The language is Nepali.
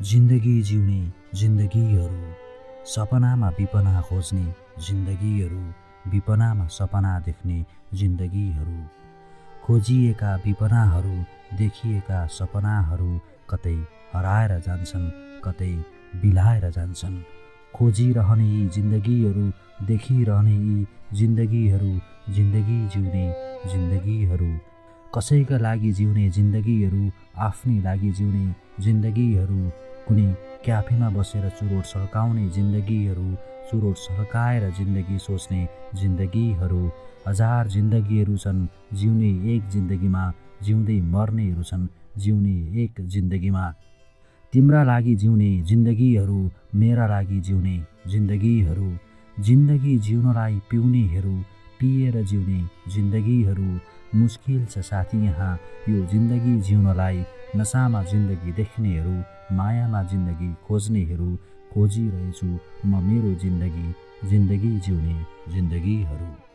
जिन्दगी जिउने जिन्दगीहरू सपनामा विपना खोज्ने जिन्दगीहरू विपनामा सपना देख्ने जिन्दगीहरू। खोजिएका विपनाहरू देखिएका सपनाहरू कतै हराएर जान्छन् कतै बिलाएर जान्छन्। खोजिरहने यी जिन्दगीहरू देखिरहने यी जिन्दगीहरू जिन्दगी जिउने जिन्दगीहरू। कसैका लागि जिउने जिन्दगीहरू आफ्नै लागि जिउने जिन्दगीहरू। कुनै क्याफेमा बसेर चुरोट सल्काउने जिन्दगीहरू चुरोट सल्काएर जिन्दगी सोच्ने जिन्दगीहरू हजार जिन्दगीहरू छन् जिउने एक जिन्दगीमा जिउँदै मर्नेहरू छन् जिउने एक जिन्दगीमा। तिम्रा लागि जिउने जिन्दगीहरू मेरा लागि जिउने जिन्दगीहरू। जिन्दगी जिउनलाई पिउनेहरू पिएर जिउने जिन्दगीहरू। मुस्किल छ साथी यहाँ यो जिन्दगी जिउनलाई नसामा जिन्दगी देख्नेहरू। मायामा जिन्दगी खोज्नेहरू खोजिरहेछु म मेरो जिन्दगी जिन्दगी जिउने जिन्दगीहरू।